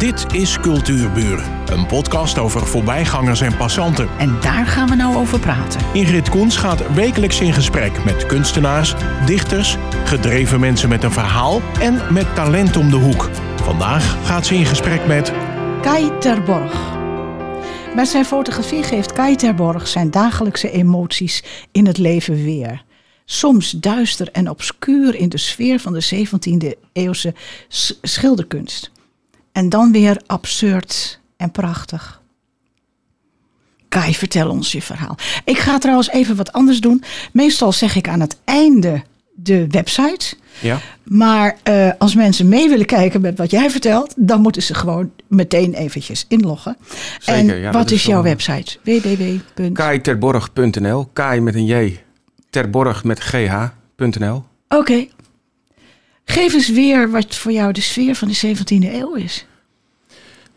Dit is Cultuurburen, een podcast over voorbijgangers en passanten. En daar gaan we nou over praten. Ingrid Koens gaat wekelijks in gesprek met kunstenaars, dichters, gedreven mensen met een verhaal en met talent om de hoek. Vandaag gaat ze in gesprek met Kai Terborg. Met zijn fotografie geeft Kai Terborg zijn dagelijkse emoties in het leven weer. Soms duister en obscuur in de sfeer van de 17e eeuwse schilderkunst. En dan weer absurd en prachtig. Kai, vertel ons je verhaal. Ik ga trouwens even wat anders doen. Meestal zeg ik aan het einde de website. Ja. Maar eh, als mensen mee willen kijken met wat jij vertelt, dan moeten ze gewoon meteen eventjes inloggen. Zeker, en ja, wat is, is jouw website? www. Kaiterborg.nl. Kai met een J. Terborg met GH.nl. Oké. Geef eens weer wat voor jou de sfeer van de 17e eeuw is.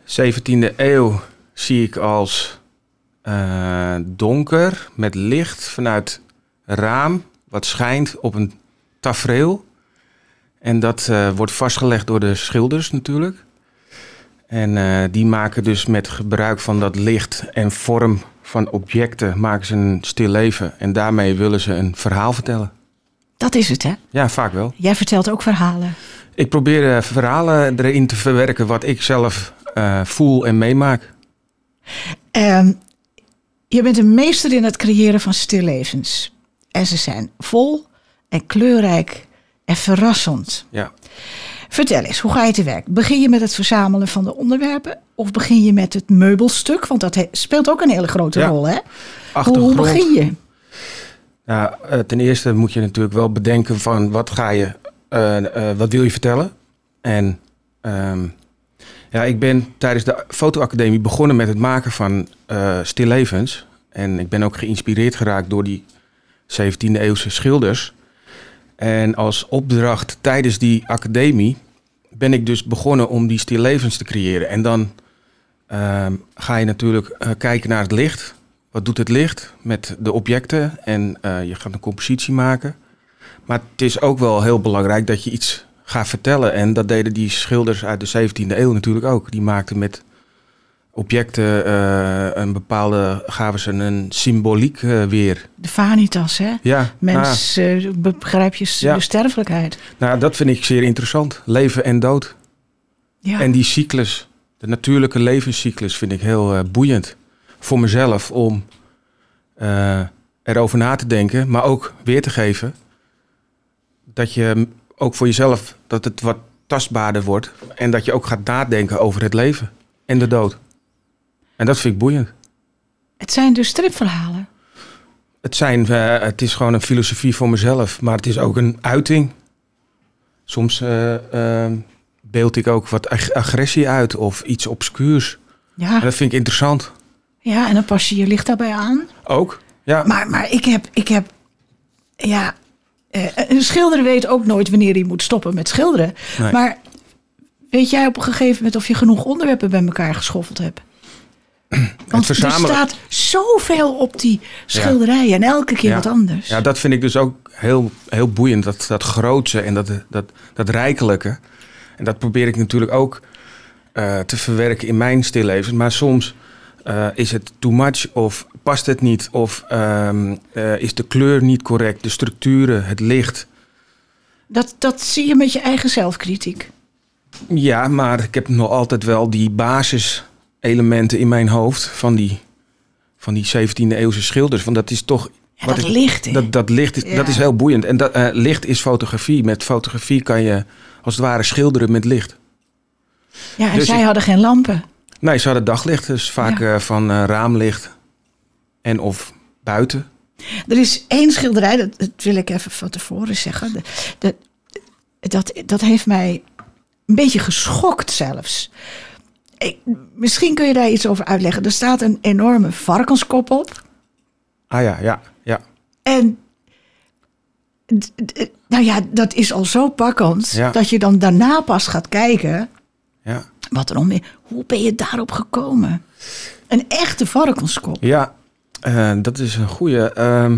17e eeuw zie ik als eh, donker met licht vanuit raam wat schijnt op een tafereel. En dat eh, wordt vastgelegd door de schilders natuurlijk. En eh, die maken dus met gebruik van dat licht en vorm van objecten maken ze een stil leven. En daarmee willen ze een verhaal vertellen. Dat is het, hè? Ja, vaak wel. Jij vertelt ook verhalen. Ik probeer eh, verhalen erin te verwerken wat ik zelf eh, voel en meemaak. Ehm, je bent een meester in het creëren van stillevens. En ze zijn vol en kleurrijk en verrassend. Ja. Vertel eens, hoe ga je te werk? Begin je met het verzamelen van de onderwerpen? Of begin je met het meubelstuk? Want dat speelt ook een hele grote Ja. rol, hè? Hoe begin je? Nou, eh, ten eerste moet je natuurlijk wel bedenken van wat ga je, eh, eh, wat wil je vertellen? En ehm, ja, ik ben tijdens de fotoacademie begonnen met het maken van eh stillevens. En ik ben ook geïnspireerd geraakt door die 17e eeuwse schilders. En als opdracht tijdens die academie ben ik dus begonnen om die stillevens te creëren. En dan ehm, ga je natuurlijk kijken naar het licht. Wat doet het licht met de objecten? En eh, je gaat een compositie maken. Maar het is ook wel heel belangrijk dat je iets gaat vertellen. En dat deden die schilders uit de 17e eeuw natuurlijk ook. Die maakten met objecten eh, een bepaalde, gaven ze een symboliek eh, weer. De vanitas, hè? Ja, Mens, begrijp je Ja. de sterfelijkheid? nou, dat vind ik zeer interessant. Leven en dood. Ja. En die cyclus, de natuurlijke levenscyclus, vind ik heel boeiend. Voor mezelf om eh, erover na te denken, maar ook weer te geven. Dat je ook voor jezelf, dat het wat tastbaarder wordt. En dat je ook gaat nadenken over het leven en de dood. En dat vind ik boeiend. Het zijn dus stripverhalen. Het, zijn, eh, het is gewoon een filosofie voor mezelf, maar het is ook een uiting. Soms eh, beeld ik ook wat ag- agressie uit of iets obscuurs. Ja. En dat vind ik interessant. Ja, en dan pas je je licht daarbij aan. Ook? Ja. Maar, maar ik heb, ik heb, ja, eh, een schilder weet ook nooit wanneer hij moet stoppen met schilderen. Nee. Maar weet jij op een gegeven moment of je genoeg onderwerpen bij elkaar geschoffeld hebt? Want er staat zoveel op die schilderijen en elke keer Ja. wat anders. ja, dat vind ik dus ook heel, heel boeiend. Dat, dat grootse en dat, dat, dat rijkelijke. En dat probeer ik natuurlijk ook eh, te verwerken in mijn stillevens. Maar soms eh, is het too much of past het niet. Of ehm, eh, is de kleur niet correct. De structuren, het licht. Dat, dat zie je met je eigen zelfkritiek. Ja, maar ik heb nog altijd wel die basiselementen in mijn hoofd van die, van die 17e eeuwse schilders. Want dat is toch... Ja, wat dat ik- licht, hè? Dat, dat licht is, Ja. dat is heel boeiend. En dat, eh, licht is fotografie. Met fotografie kan je als het ware schilderen met licht. ja, en dus zij ik- hadden geen lampen. Nee, ze hadden daglicht. Dus vaak Ja. eh, van eh, raamlicht. En of buiten. Er is één schilderij, dat, dat wil ik even van tevoren zeggen. De- de- dat, dat heeft mij een beetje geschokt zelfs. Ik, misschien kun je daar iets over uitleggen. Er staat een enorme varkenskop op. Ah ja, ja, ja. En nou ja, dat is al zo pakkend Ja. dat je dan daarna pas gaat kijken. Ja, Wat er meer. Hoe ben je daarop gekomen? Een echte varkenskop. ja eh, dat is een goede. Ehm,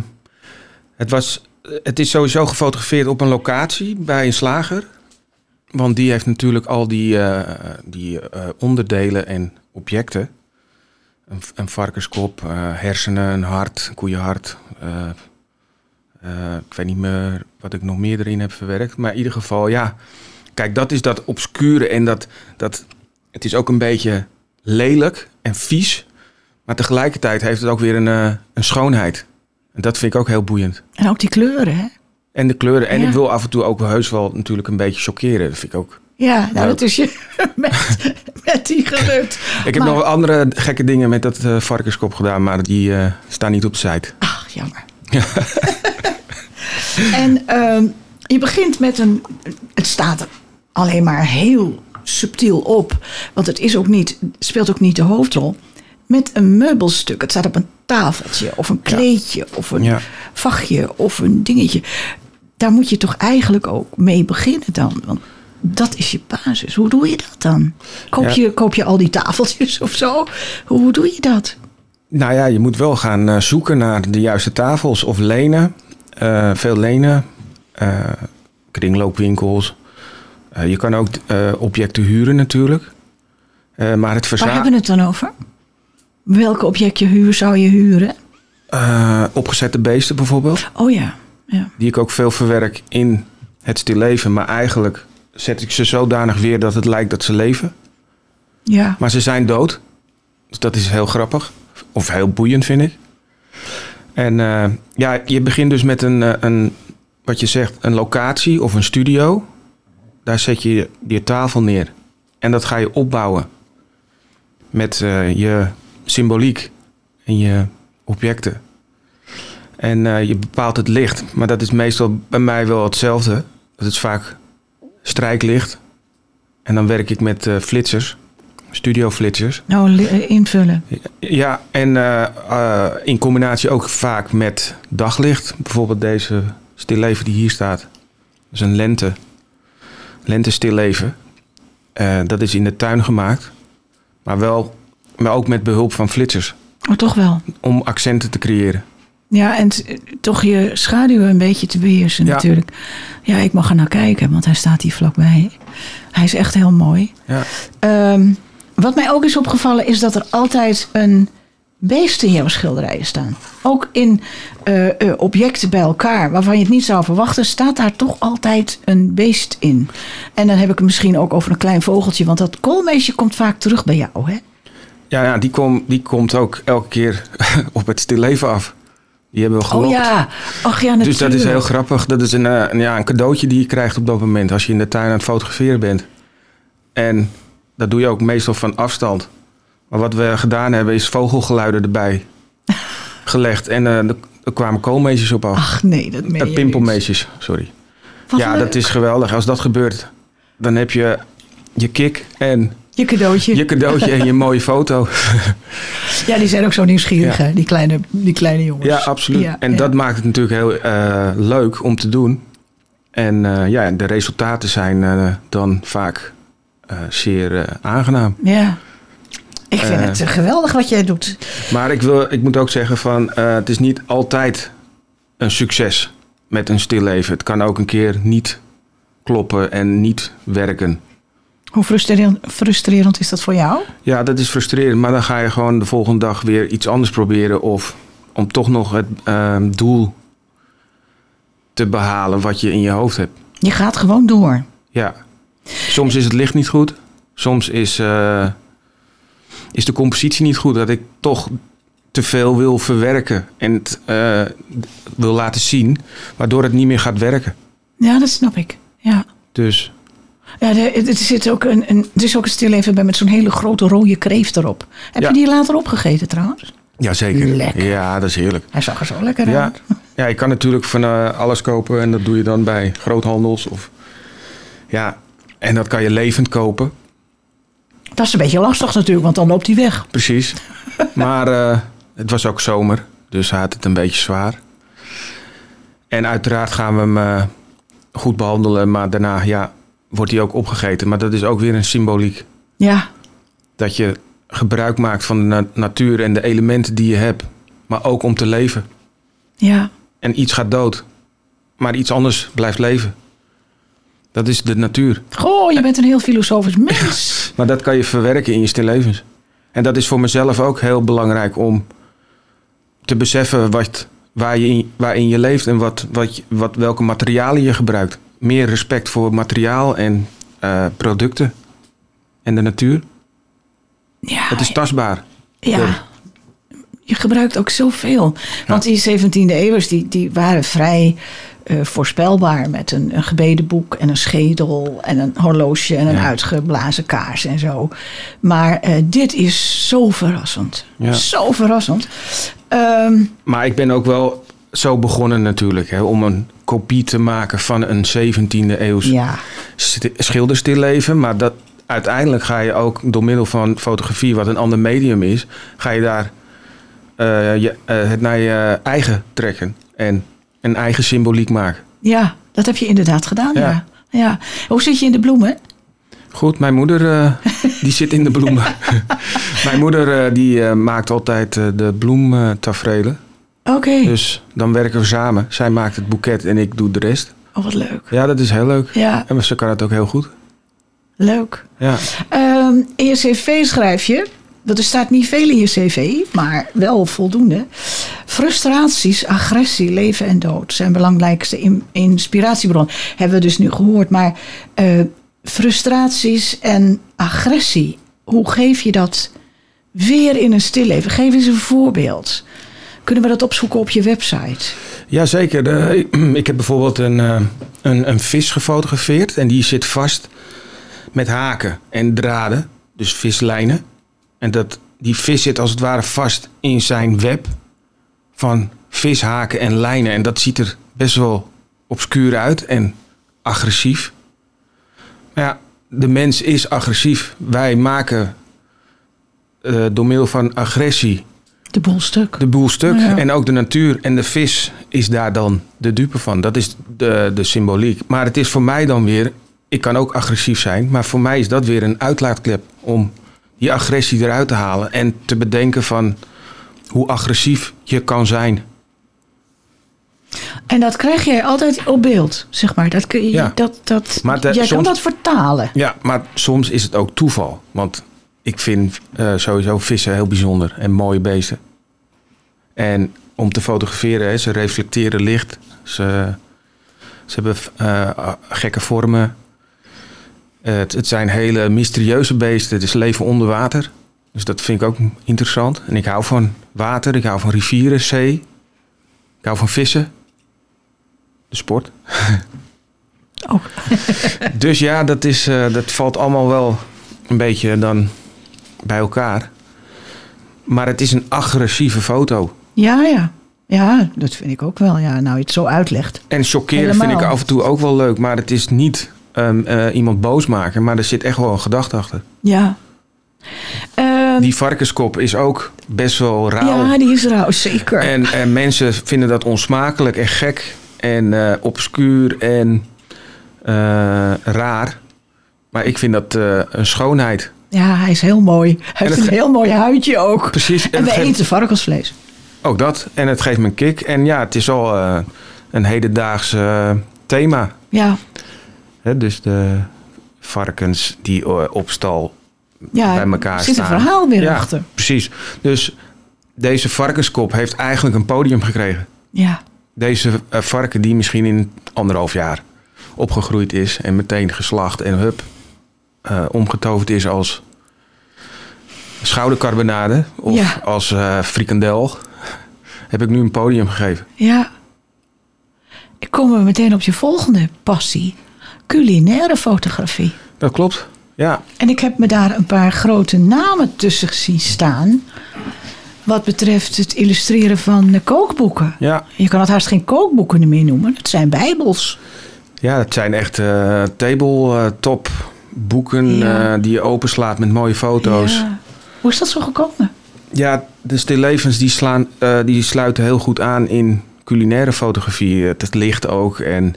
het, was, het is sowieso gefotografeerd op een locatie bij een slager. Want die heeft natuurlijk al die, eh, die eh, onderdelen en objecten. Een, een varkenskop, eh, hersenen, een hart, een koeienhart. eh, eh, ik weet niet meer wat ik nog meer erin heb verwerkt. Maar in ieder geval, ja. Kijk, dat is dat obscure en dat, dat... Het is ook een beetje lelijk en vies. Maar tegelijkertijd heeft het ook weer een, eh, een schoonheid. En dat vind ik ook heel boeiend. En ook die kleuren, hè? En de kleuren. En Ja. ik wil af en toe ook heus wel natuurlijk een beetje chockeren. Dat vind ik ook. Ja, nou, dat is je met, met die gelukt. Ik heb Maar- nog andere gekke dingen met dat eh, varkenskop gedaan, maar die eh, staan niet op de site. Ach, jammer. en ehm, je begint met een. Het staat alleen maar heel subtiel op. Want het is ook niet, speelt ook niet de hoofdrol. Met een meubelstuk. Het staat op een tafeltje of een kleedje of een Ja. vachtje of een dingetje. Daar moet je toch eigenlijk ook mee beginnen dan. Want dat is je basis. Hoe doe je dat dan? Koop, Ja. je, koop je al die tafeltjes of zo? Hoe, hoe doe je dat? Nou ja, je moet wel gaan eh, zoeken naar de juiste tafels of lenen. Eh, veel lenen, eh, kringloopwinkels. Eh, je kan ook eh, objecten huren natuurlijk. Eh, maar het Waar hebben verzamelen... we het dan over? Welke objectje huur zou je huren? opgezette beesten bijvoorbeeld. Oh ja, ja. Die ik ook veel verwerk in het stilleven. Maar eigenlijk zet ik ze zodanig weer dat het lijkt dat ze leven. ja. Maar ze zijn dood. Dus dat is heel grappig. Of heel boeiend, vind ik. En ja, je begint dus met een, een, wat je zegt, een locatie of een studio. Daar zet je je tafel neer. En dat ga je opbouwen. Met eh, je symboliek en je objecten. En eh, je bepaalt het licht. Maar dat is meestal bij mij wel hetzelfde. Dat is vaak strijklicht. En dan werk ik met eh, flitsers. Studio flitsers. Nou, li- eh, invullen. Ja, en in combinatie ook vaak met daglicht. Bijvoorbeeld deze stilleven die hier staat. Dat is een lente. Lente stilleven. Eh, dat is in de tuin gemaakt. Maar, wel, maar ook met behulp van flitsers. Oh, toch wel. Om accenten te creëren. Ja, en toch je schaduwen een beetje te beheersen Ja. natuurlijk. Ja, ik mag er naar kijken, want hij staat hier vlakbij. Hij is echt heel mooi. Ja. Ehm, wat mij ook is opgevallen is dat er altijd een beest in jouw schilderijen staan. Ook in eh, eh, objecten bij elkaar, waarvan je het niet zou verwachten, staat daar toch altijd een beest in. En dan heb ik het misschien ook over een klein vogeltje, want dat koolmeesje komt vaak terug bij jou, hè? Ja, ja die, kom, die komt ook elke keer op het stilleven af. Die hebben we gelokt. Oh ja, ach ja, natuurlijk. Dus dat is heel grappig. Dat is een, eh, een, ja, een cadeautje die je krijgt op dat moment als je in de tuin aan het fotograferen bent. En dat doe je ook meestal van afstand. Maar wat we gedaan hebben is vogelgeluiden erbij gelegd. En eh, er, kwamen koolmeesjes op af. Ach nee, dat meen Eh, je pimpelmeesjes, sorry. Wat ja, leuk. dat is geweldig. Als dat gebeurt, dan heb je je kick en Je cadeautje. je cadeautje en je mooie foto. Ja, die zijn ook zo nieuwsgierig, Ja. hè? Die kleine, die kleine jongens. Ja, absoluut. Ja, en ja. dat maakt het natuurlijk heel eh, leuk om te doen. En ja, de resultaten zijn dan vaak zeer aangenaam. Ja. Ik vind Eh. het eh, geweldig wat jij doet. Maar ik, wil, ik moet ook zeggen van, eh, het is niet altijd een succes met een stilleven. Het kan ook een keer niet kloppen en niet werken. Hoe frustrerend, frustrerend is dat voor jou? Ja, dat is frustrerend. Maar dan ga je gewoon de volgende dag weer iets anders proberen. Of om toch nog het eh, doel te behalen wat je in je hoofd hebt. Je gaat gewoon door. Ja. Soms is het licht niet goed. Soms is, is de compositie niet goed. Dat ik toch te veel wil verwerken en het eh, wil laten zien. Waardoor het niet meer gaat werken. Ja, dat snap ik. Ja. Dus Ja, er, zit ook een, een, er is ook een stilleven bij met zo'n hele grote rode kreeft erop. Heb Ja. je die later opgegeten trouwens? ja, zeker. Lekker. Ja, dat is heerlijk. Hij zag er zo lekker Ja, uit. ja, je kan natuurlijk van eh, alles kopen. En dat doe je dan bij groothandels. Of, ja, en dat kan je levend kopen. Dat is een beetje lastig natuurlijk, want dan loopt hij weg. Precies. Maar eh, het was ook zomer, dus hij had het een beetje zwaar. En uiteraard gaan we hem eh, goed behandelen, maar daarna ja, wordt hij ook opgegeten. Maar dat is ook weer een symboliek. Ja, Dat je gebruik maakt van de na- natuur en de elementen die je hebt. Maar ook om te leven. ja. En iets gaat dood, maar iets anders blijft leven. Dat is de natuur. Goh, je bent een heel filosofisch mens. Maar dat kan je verwerken in je stillevens. En dat is voor mezelf ook heel belangrijk om te beseffen wat, waar je in, waarin je leeft en wat, wat, wat, welke materialen je gebruikt. Meer respect voor materiaal en eh, producten en de natuur. Ja, Het is tastbaar. ja. Je gebruikt ook zoveel. Want die 17e eeuwers die, die waren vrij eh, voorspelbaar. Met een, een gebedenboek en een schedel en een horloge en een Ja. uitgeblazen kaars en zo. Maar eh, dit is zo verrassend. Ja. Zo verrassend. Ehm, Maar ik ben ook wel zo begonnen natuurlijk. Hè, om een kopie te maken van een 17e eeuws ja, st- schilderstilleven. Maar dat, uiteindelijk ga je ook door middel van fotografie, wat een ander medium is, ga je daar eh, je, het naar je eigen trekken. En een eigen symboliek maken. ja, dat heb je inderdaad gedaan. Ja. Ja. Ja. Hoe zit je in de bloemen? Goed, mijn moeder eh, die zit in de bloemen. mijn moeder eh, die eh, maakt altijd de bloemtaferelen. Oké, Dus dan werken we samen. Zij maakt het boeket en ik doe de rest. oh, wat leuk. Ja, dat is heel leuk. Ja, En ze kan het ook heel goed. leuk. Ja. Ehm, in je cv schrijf je, dat er staat niet veel in je cv, maar wel voldoende. Frustraties, agressie, leven en dood zijn belangrijkste in- inspiratiebron. Hebben we dus nu gehoord. Maar eh, frustraties en agressie, hoe geef je dat weer in een stilleven? Geef eens een voorbeeld. Kunnen we dat opzoeken op je website? Jazeker. Ik heb bijvoorbeeld een, eh, een, een vis gefotografeerd. En die zit vast met haken en draden. Dus vislijnen. En dat, die vis zit als het ware vast in zijn web van vishaken en lijnen. En dat ziet er best wel obscuur uit en agressief. Maar ja, de mens is agressief. Wij maken eh, door middel van agressie De boel stuk. de boel stuk. Ja. En ook de natuur en de vis is daar dan de dupe van. Dat is de, de symboliek. Maar het is voor mij dan weer... Ik kan ook agressief zijn. Maar voor mij is dat weer een uitlaatklep. Om die agressie eruit te halen. En te bedenken van hoe agressief je kan zijn. En dat krijg jij altijd op beeld, zeg maar. Dat kun je, Ja. dat, dat, Maar de- jij kan soms- dat vertalen. Ja, maar soms is het ook toeval. Want ik vind eh, sowieso vissen heel bijzonder. En mooie beesten. En om te fotograferen, hè, ze reflecteren licht. Ze, ze hebben eh, gekke vormen. Eh, het, het zijn hele mysterieuze beesten. Het is leven onder water. Dus dat vind ik ook interessant. En ik hou van water. Ik hou van rivieren, zee. Ik hou van vissen. De sport. Ook. Dus ja, dat, is, eh, dat valt allemaal wel een beetje dan bij elkaar. Maar het is een agressieve foto. Ja, ja. Ja, dat vind ik ook wel. Ja, nou, je het zo uitlegt. En chockeren vind ik af en toe ook wel leuk. Maar het is niet ehm, eh, iemand boos maken. Maar er zit echt wel een gedachte achter. Ja. Ehm, Die varkenskop is ook best wel rauw. ja, die is rauw, zeker. En, en mensen vinden dat onsmakelijk en gek. En eh, obscuur en eh, raar. Maar ik vind dat een schoonheid. ja, hij is heel mooi. Hij heeft een heel mooi huidje ook. Precies. En we geeft- eten varkensvlees. Ook dat. En het geeft me een kick. En ja, het is al een hedendaags eh, thema. Ja, Hè? Dus de varkens die eh, op stal ja bij elkaar er zit staan. een verhaal weer Ja. achter. Precies. Dus deze varkenskop heeft eigenlijk een podium gekregen. Ja, Deze eh, varken die misschien in anderhalf jaar opgegroeid is en meteen geslacht en hup, eh, omgetoverd is als schoudercarbonade of Ja. als frikandel, heb ik nu een podium gegeven. ja. Ik kom er meteen op je volgende passie. Culinaire fotografie. Dat klopt. Ja, En ik heb me daar een paar grote namen tussen zien staan. Wat betreft het illustreren van de kookboeken. ja. Je kan het haast geen kookboeken meer noemen. Het zijn bijbels. Ja, het zijn echt eh tabletop boeken Ja. eh, die je openslaat met mooie foto's. Ja, Ja. Hoe is dat zo gekomen? de stillevens die, slaan, eh, die sluiten heel goed aan in culinaire fotografie. Het, het licht ook. En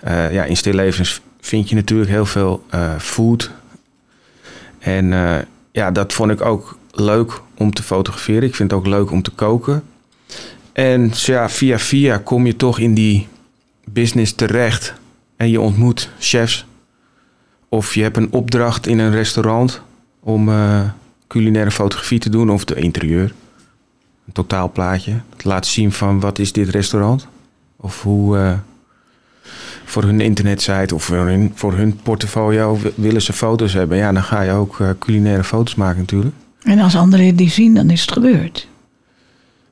eh, ja, in stillevens vind je natuurlijk heel veel eh, food. En eh, ja, dat vond ik ook leuk om te fotograferen. Ik vind het ook leuk om te koken. En ja, via via kom je toch in die business terecht en je ontmoet chefs. Of je hebt een opdracht in een restaurant om culinaire fotografie te doen of de interieur. Een totaalplaatje. Het laat zien van wat is dit restaurant. Of hoe voor hun internetsite of voor hun, voor hun portfolio willen ze foto's hebben. Ja, dan ga je ook eh, culinaire foto's maken natuurlijk. En als anderen die zien, dan is het gebeurd.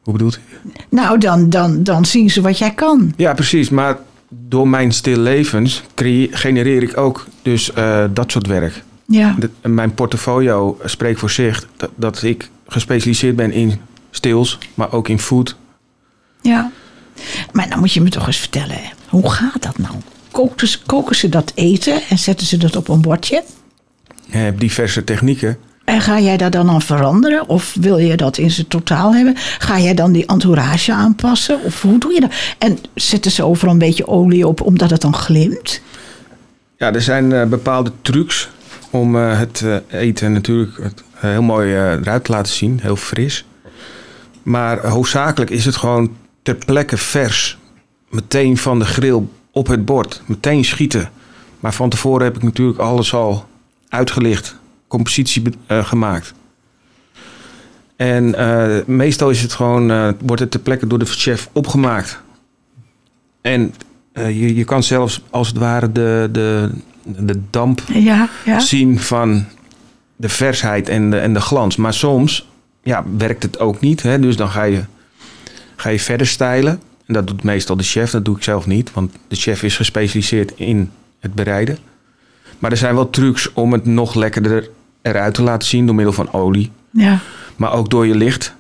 Hoe bedoelt u? Nou, dan, dan, dan zien ze wat jij kan. Ja, precies. Maar door mijn stil levens genereer ik ook dus eh, dat soort werk. Ja, De- mijn portfolio spreekt voor zich dat, dat ik gespecialiseerd ben in stils, maar ook in food. ja. Maar dan moet je me toch eens vertellen, hoe gaat dat nou? Koken ze, koken ze dat eten en zetten ze dat op een bordje? Je hebt diverse technieken. En ga jij daar dan aan veranderen? Of wil je dat in zijn totaal hebben? Ga jij dan die entourage aanpassen? Of hoe doe je dat? En zetten ze overal een beetje olie op omdat het dan glimt? Ja, er zijn eh, bepaalde trucs om eh, het eh, eten natuurlijk heel mooi eruit te laten zien, heel fris. Maar hoofdzakelijk is het gewoon ter plekke vers. Meteen van de grill op het bord. Meteen schieten. Maar van tevoren heb ik natuurlijk alles al uitgelicht. Compositie eh, gemaakt. En eh, meestal is het gewoon, eh, wordt het ter plekke door de chef opgemaakt. En je, je kan zelfs als het ware de, de, de damp Ja, ja. zien van de versheid en de, en de glans. Maar soms ja, werkt het ook niet. Hè? Dus dan ga je, ga je verder stijlen. En dat doet meestal de chef, dat doe ik zelf niet. Want de chef is gespecialiseerd in het bereiden. Maar er zijn wel trucs om het nog lekkerder eruit te laten zien door middel van olie. Ja, Maar ook door je licht.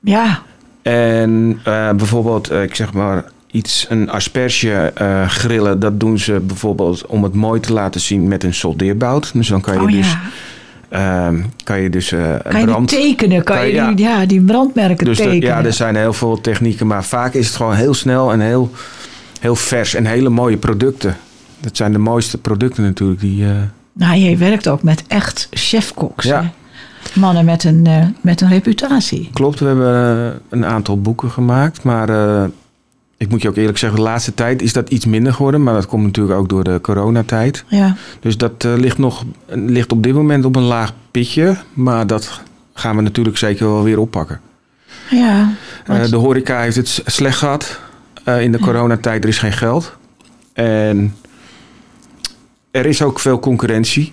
ja. En eh, bijvoorbeeld, eh, ik zeg maar, iets, een asperge eh, grillen. Dat doen ze bijvoorbeeld om het mooi te laten zien met een soldeerbout. Dus dan kan je Oh dus, ja. Ehm, kan je dus eh, Kan je brand... tekenen? Kan kan je je- die, ja, die brandmerken dus de- tekenen? ja, er zijn heel veel technieken. Maar vaak is het gewoon heel snel en heel, heel vers. En hele mooie producten. Dat zijn de mooiste producten natuurlijk. Die, eh, Nou, je werkt ook met echt chefkoks. Ja. hè? Mannen met een, eh, met een reputatie. Klopt, we hebben een aantal boeken gemaakt. Maar ik moet je ook eerlijk zeggen, de laatste tijd is dat iets minder geworden. Maar dat komt natuurlijk ook door de coronatijd. Ja, Dus dat eh, ligt, nog, ligt op dit moment op een laag pitje. Maar dat gaan we natuurlijk zeker wel weer oppakken. ja. Eh, de horeca heeft het slecht gehad. Eh, in de coronatijd er is geen geld. En er is ook veel concurrentie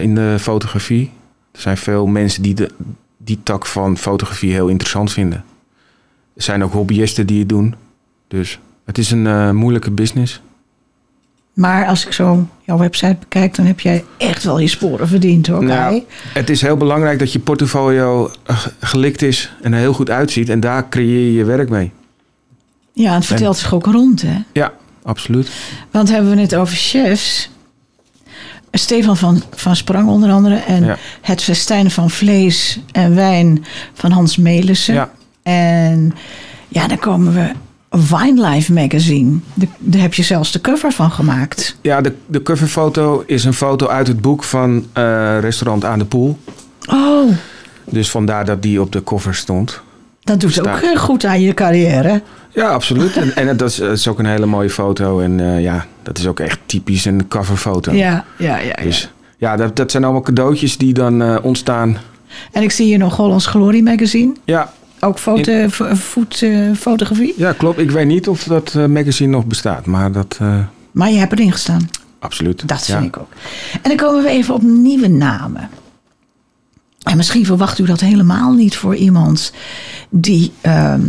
in de fotografie. Er zijn veel mensen die de, die tak van fotografie heel interessant vinden. Er zijn ook hobbyisten die het doen. Dus het is een eh, moeilijke business. Maar als ik zo jouw website bekijk, dan heb jij echt wel je sporen verdiend hoor. Nou. Het is heel belangrijk dat je portfolio eh, gelikt is en er heel goed uitziet. En daar creëer je je werk mee. Ja, het vertelt zich ook rond hè. Ja, absoluut. Want hebben we het over chefs. Stefan van, van Sprang onder andere. En Ja. het festijn van vlees en wijn van Hans Melissen. Ja. En ja, dan komen we Wine Life magazine. De- daar heb je zelfs de cover van gemaakt. Ja, de, de coverfoto is een foto uit het boek van eh, Restaurant aan de Poel. Oh, Dus vandaar dat die op de cover stond. dat doet ook Staat. eh, goed aan je carrière. Ja, absoluut. En, en dat, is, dat is ook een hele mooie foto. En eh, ja, dat is ook echt typisch een coverfoto. Ja, ja, ja. ja. Dus ja, dat, dat zijn allemaal cadeautjes die dan ontstaan. En ik zie hier nog Hollands Glory magazine. Ja, Ook foto, fo- food, eh, fotografie. ja, klopt. Ik weet niet of dat eh, magazine nog bestaat. Maar dat, eh, Maar je hebt erin gestaan. absoluut. Dat ja. vind ik ook. En dan komen we even op nieuwe namen. En misschien verwacht u dat helemaal niet voor iemand die ehm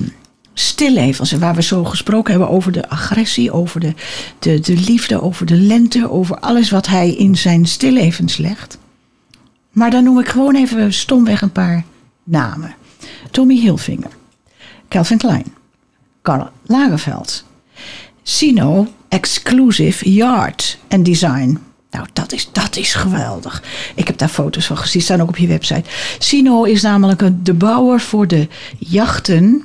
stillevens, en waar we zo gesproken hebben over de agressie, over de, de, de liefde, over de lente, over alles wat hij in zijn stillevens legt. Maar dan noem ik gewoon even stomweg een paar namen. Tommy Hilfinger, Calvin Klein, Karl Lagerfeld, Sino Exclusive Yard and Design. Nou, dat is, dat is geweldig. Ik heb daar foto's van gezien, staan ook op je website. Sino is namelijk een, de bouwer voor de jachten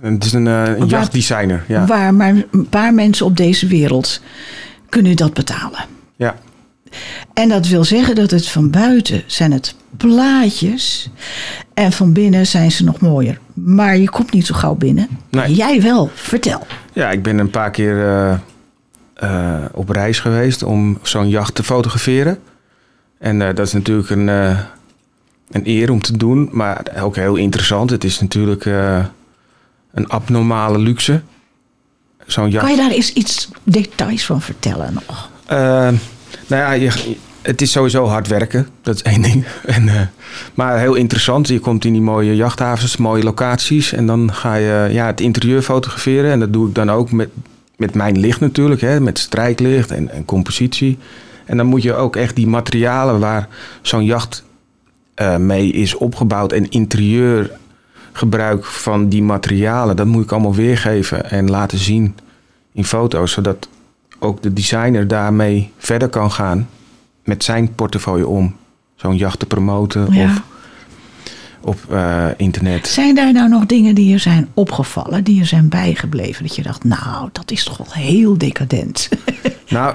En Het is een, eh, een jachtdesigner. Ja. waar maar een paar mensen op deze wereld kunnen dat betalen. ja. En dat wil zeggen dat het van buiten zijn het plaatjes en van binnen zijn ze nog mooier. Maar je komt niet zo gauw binnen. Nee. Jij wel, vertel. Ja, ik ben een paar keer eh, eh, op reis geweest om zo'n jacht te fotograferen. En eh, dat is natuurlijk een, een eer om te doen, maar ook heel interessant. Het is natuurlijk een abnormale luxe. Zo'n jacht. Kan je daar eens iets details van vertellen nog? Nou ja, je, het is sowieso hard werken. Dat is één ding. En, eh, maar heel interessant. Je komt in die mooie jachthavens, mooie locaties. En dan ga je ja, het interieur fotograferen. En dat doe ik dan ook met, met mijn licht natuurlijk. Hè, met strijklicht en, en compositie. En dan moet je ook echt die materialen waar zo'n jacht eh, mee is opgebouwd. En interieurgebruik van die materialen. Dat moet ik allemaal weergeven en laten zien in foto's. Zodat ook de designer daarmee verder kan gaan met zijn portefeuille om zo'n jacht te promoten Ja. of op eh, internet. Zijn daar nou nog dingen die je zijn opgevallen, die je zijn bijgebleven? Dat je dacht, nou, dat is toch wel heel decadent. Nou,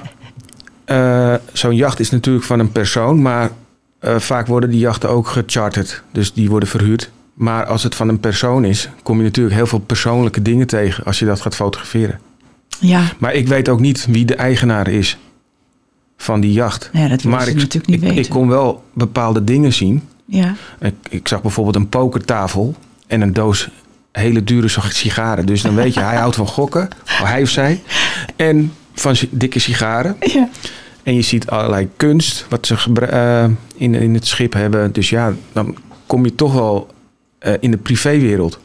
eh, zo'n jacht is natuurlijk van een persoon, maar eh, vaak worden die jachten ook gecharterd. Dus die worden verhuurd. Maar als het van een persoon is, kom je natuurlijk heel veel persoonlijke dingen tegen als je dat gaat fotograferen. Ja, Maar ik weet ook niet wie de eigenaar is van die jacht. dat maar ik, natuurlijk niet ik, weten. ik kon wel bepaalde dingen zien. ja. Ik, ik zag bijvoorbeeld een pokertafel en een doos hele dure sigaren. Dus dan weet je, hij houdt van gokken, of hij of zij. En van dikke sigaren. Ja. En je ziet allerlei kunst wat ze eh, in, in het schip hebben. Dus ja, dan kom je toch wel eh, in de privéwereld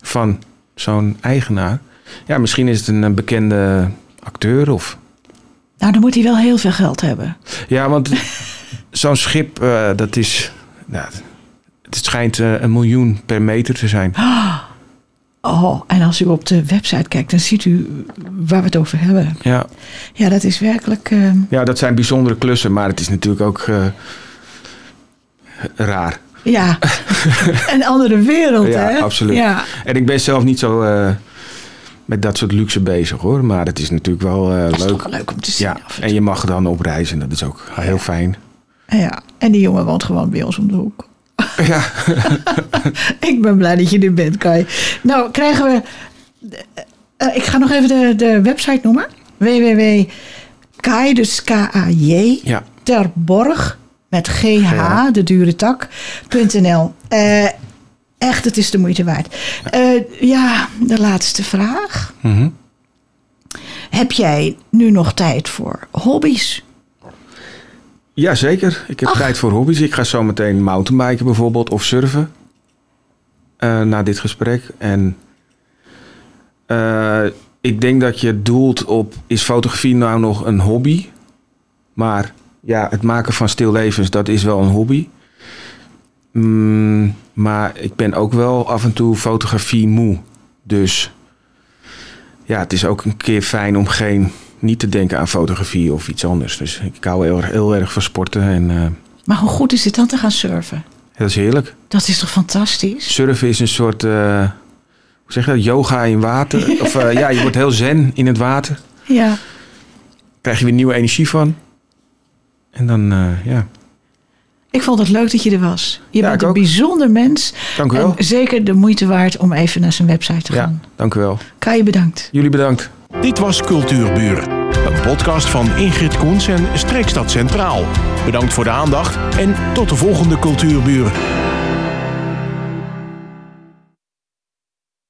van zo'n eigenaar. Ja, misschien is het een, eh, bekende acteur of... Nou, dan moet hij wel heel veel geld hebben. Ja, want zo'n schip, eh, dat is... Nou, het schijnt eh, een miljoen per meter te zijn. Oh, en als u op de website kijkt, dan ziet u waar we het over hebben. Ja, Ja, dat is werkelijk. eh, ja dat zijn bijzondere klussen, maar het is natuurlijk ook raar. ja, een andere wereld, Ja, hè? absoluut. Ja, En ik ben zelf niet zo met dat soort luxe bezig hoor. Maar het is natuurlijk wel eh, is leuk. toch leuk om te zien. Ja, af en en je mag dan op reis en dat is ook heel fijn. ja, en die jongen woont gewoon bij ons om de hoek. Ja, Ik ben blij dat je er bent, Kai. Nou, krijgen we... eh, ik ga nog even de, de website noemen. www.kai, dus K-A-J, ja. terborg, met GH, de dure tak.nl. Eh, echt, het is de moeite waard. Eh, ja, de laatste vraag. Mhm. Heb jij nu nog tijd voor hobby's? ja, zeker. Ik heb Ach. tijd voor hobby's. Ik ga zo meteen mountainbiken bijvoorbeeld of surfen. eh, na dit gesprek. En eh, ik denk dat je doelt op... Is fotografie nou nog een hobby? Maar ja, het maken van stillevens, dat is wel een hobby. Mm, maar ik ben ook wel af en toe fotografie moe. Dus ja, het is ook een keer fijn om geen, niet te denken aan fotografie of iets anders. Dus ik hou heel, erg- heel erg van sporten en eh, Maar hoe goed is het dan te gaan surfen? dat is heerlijk. Dat is toch fantastisch? Surfen is een soort, eh, hoe zeg je dat, yoga in water. Of eh, ja, je wordt heel zen in het water. Ja. Krijg je weer nieuwe energie van. En dan, ja, Ik vond het leuk dat je er was. Je Ja, bent een ook. bijzonder mens. dank u wel. En zeker de moeite waard om even naar zijn website te Ja, gaan. dank u wel. Kai, bedankt. Jullie bedankt. Dit was Cultuurburen, een podcast van Ingrid Koens en Streekstad Centraal. Bedankt voor de aandacht en tot de volgende Cultuurburen.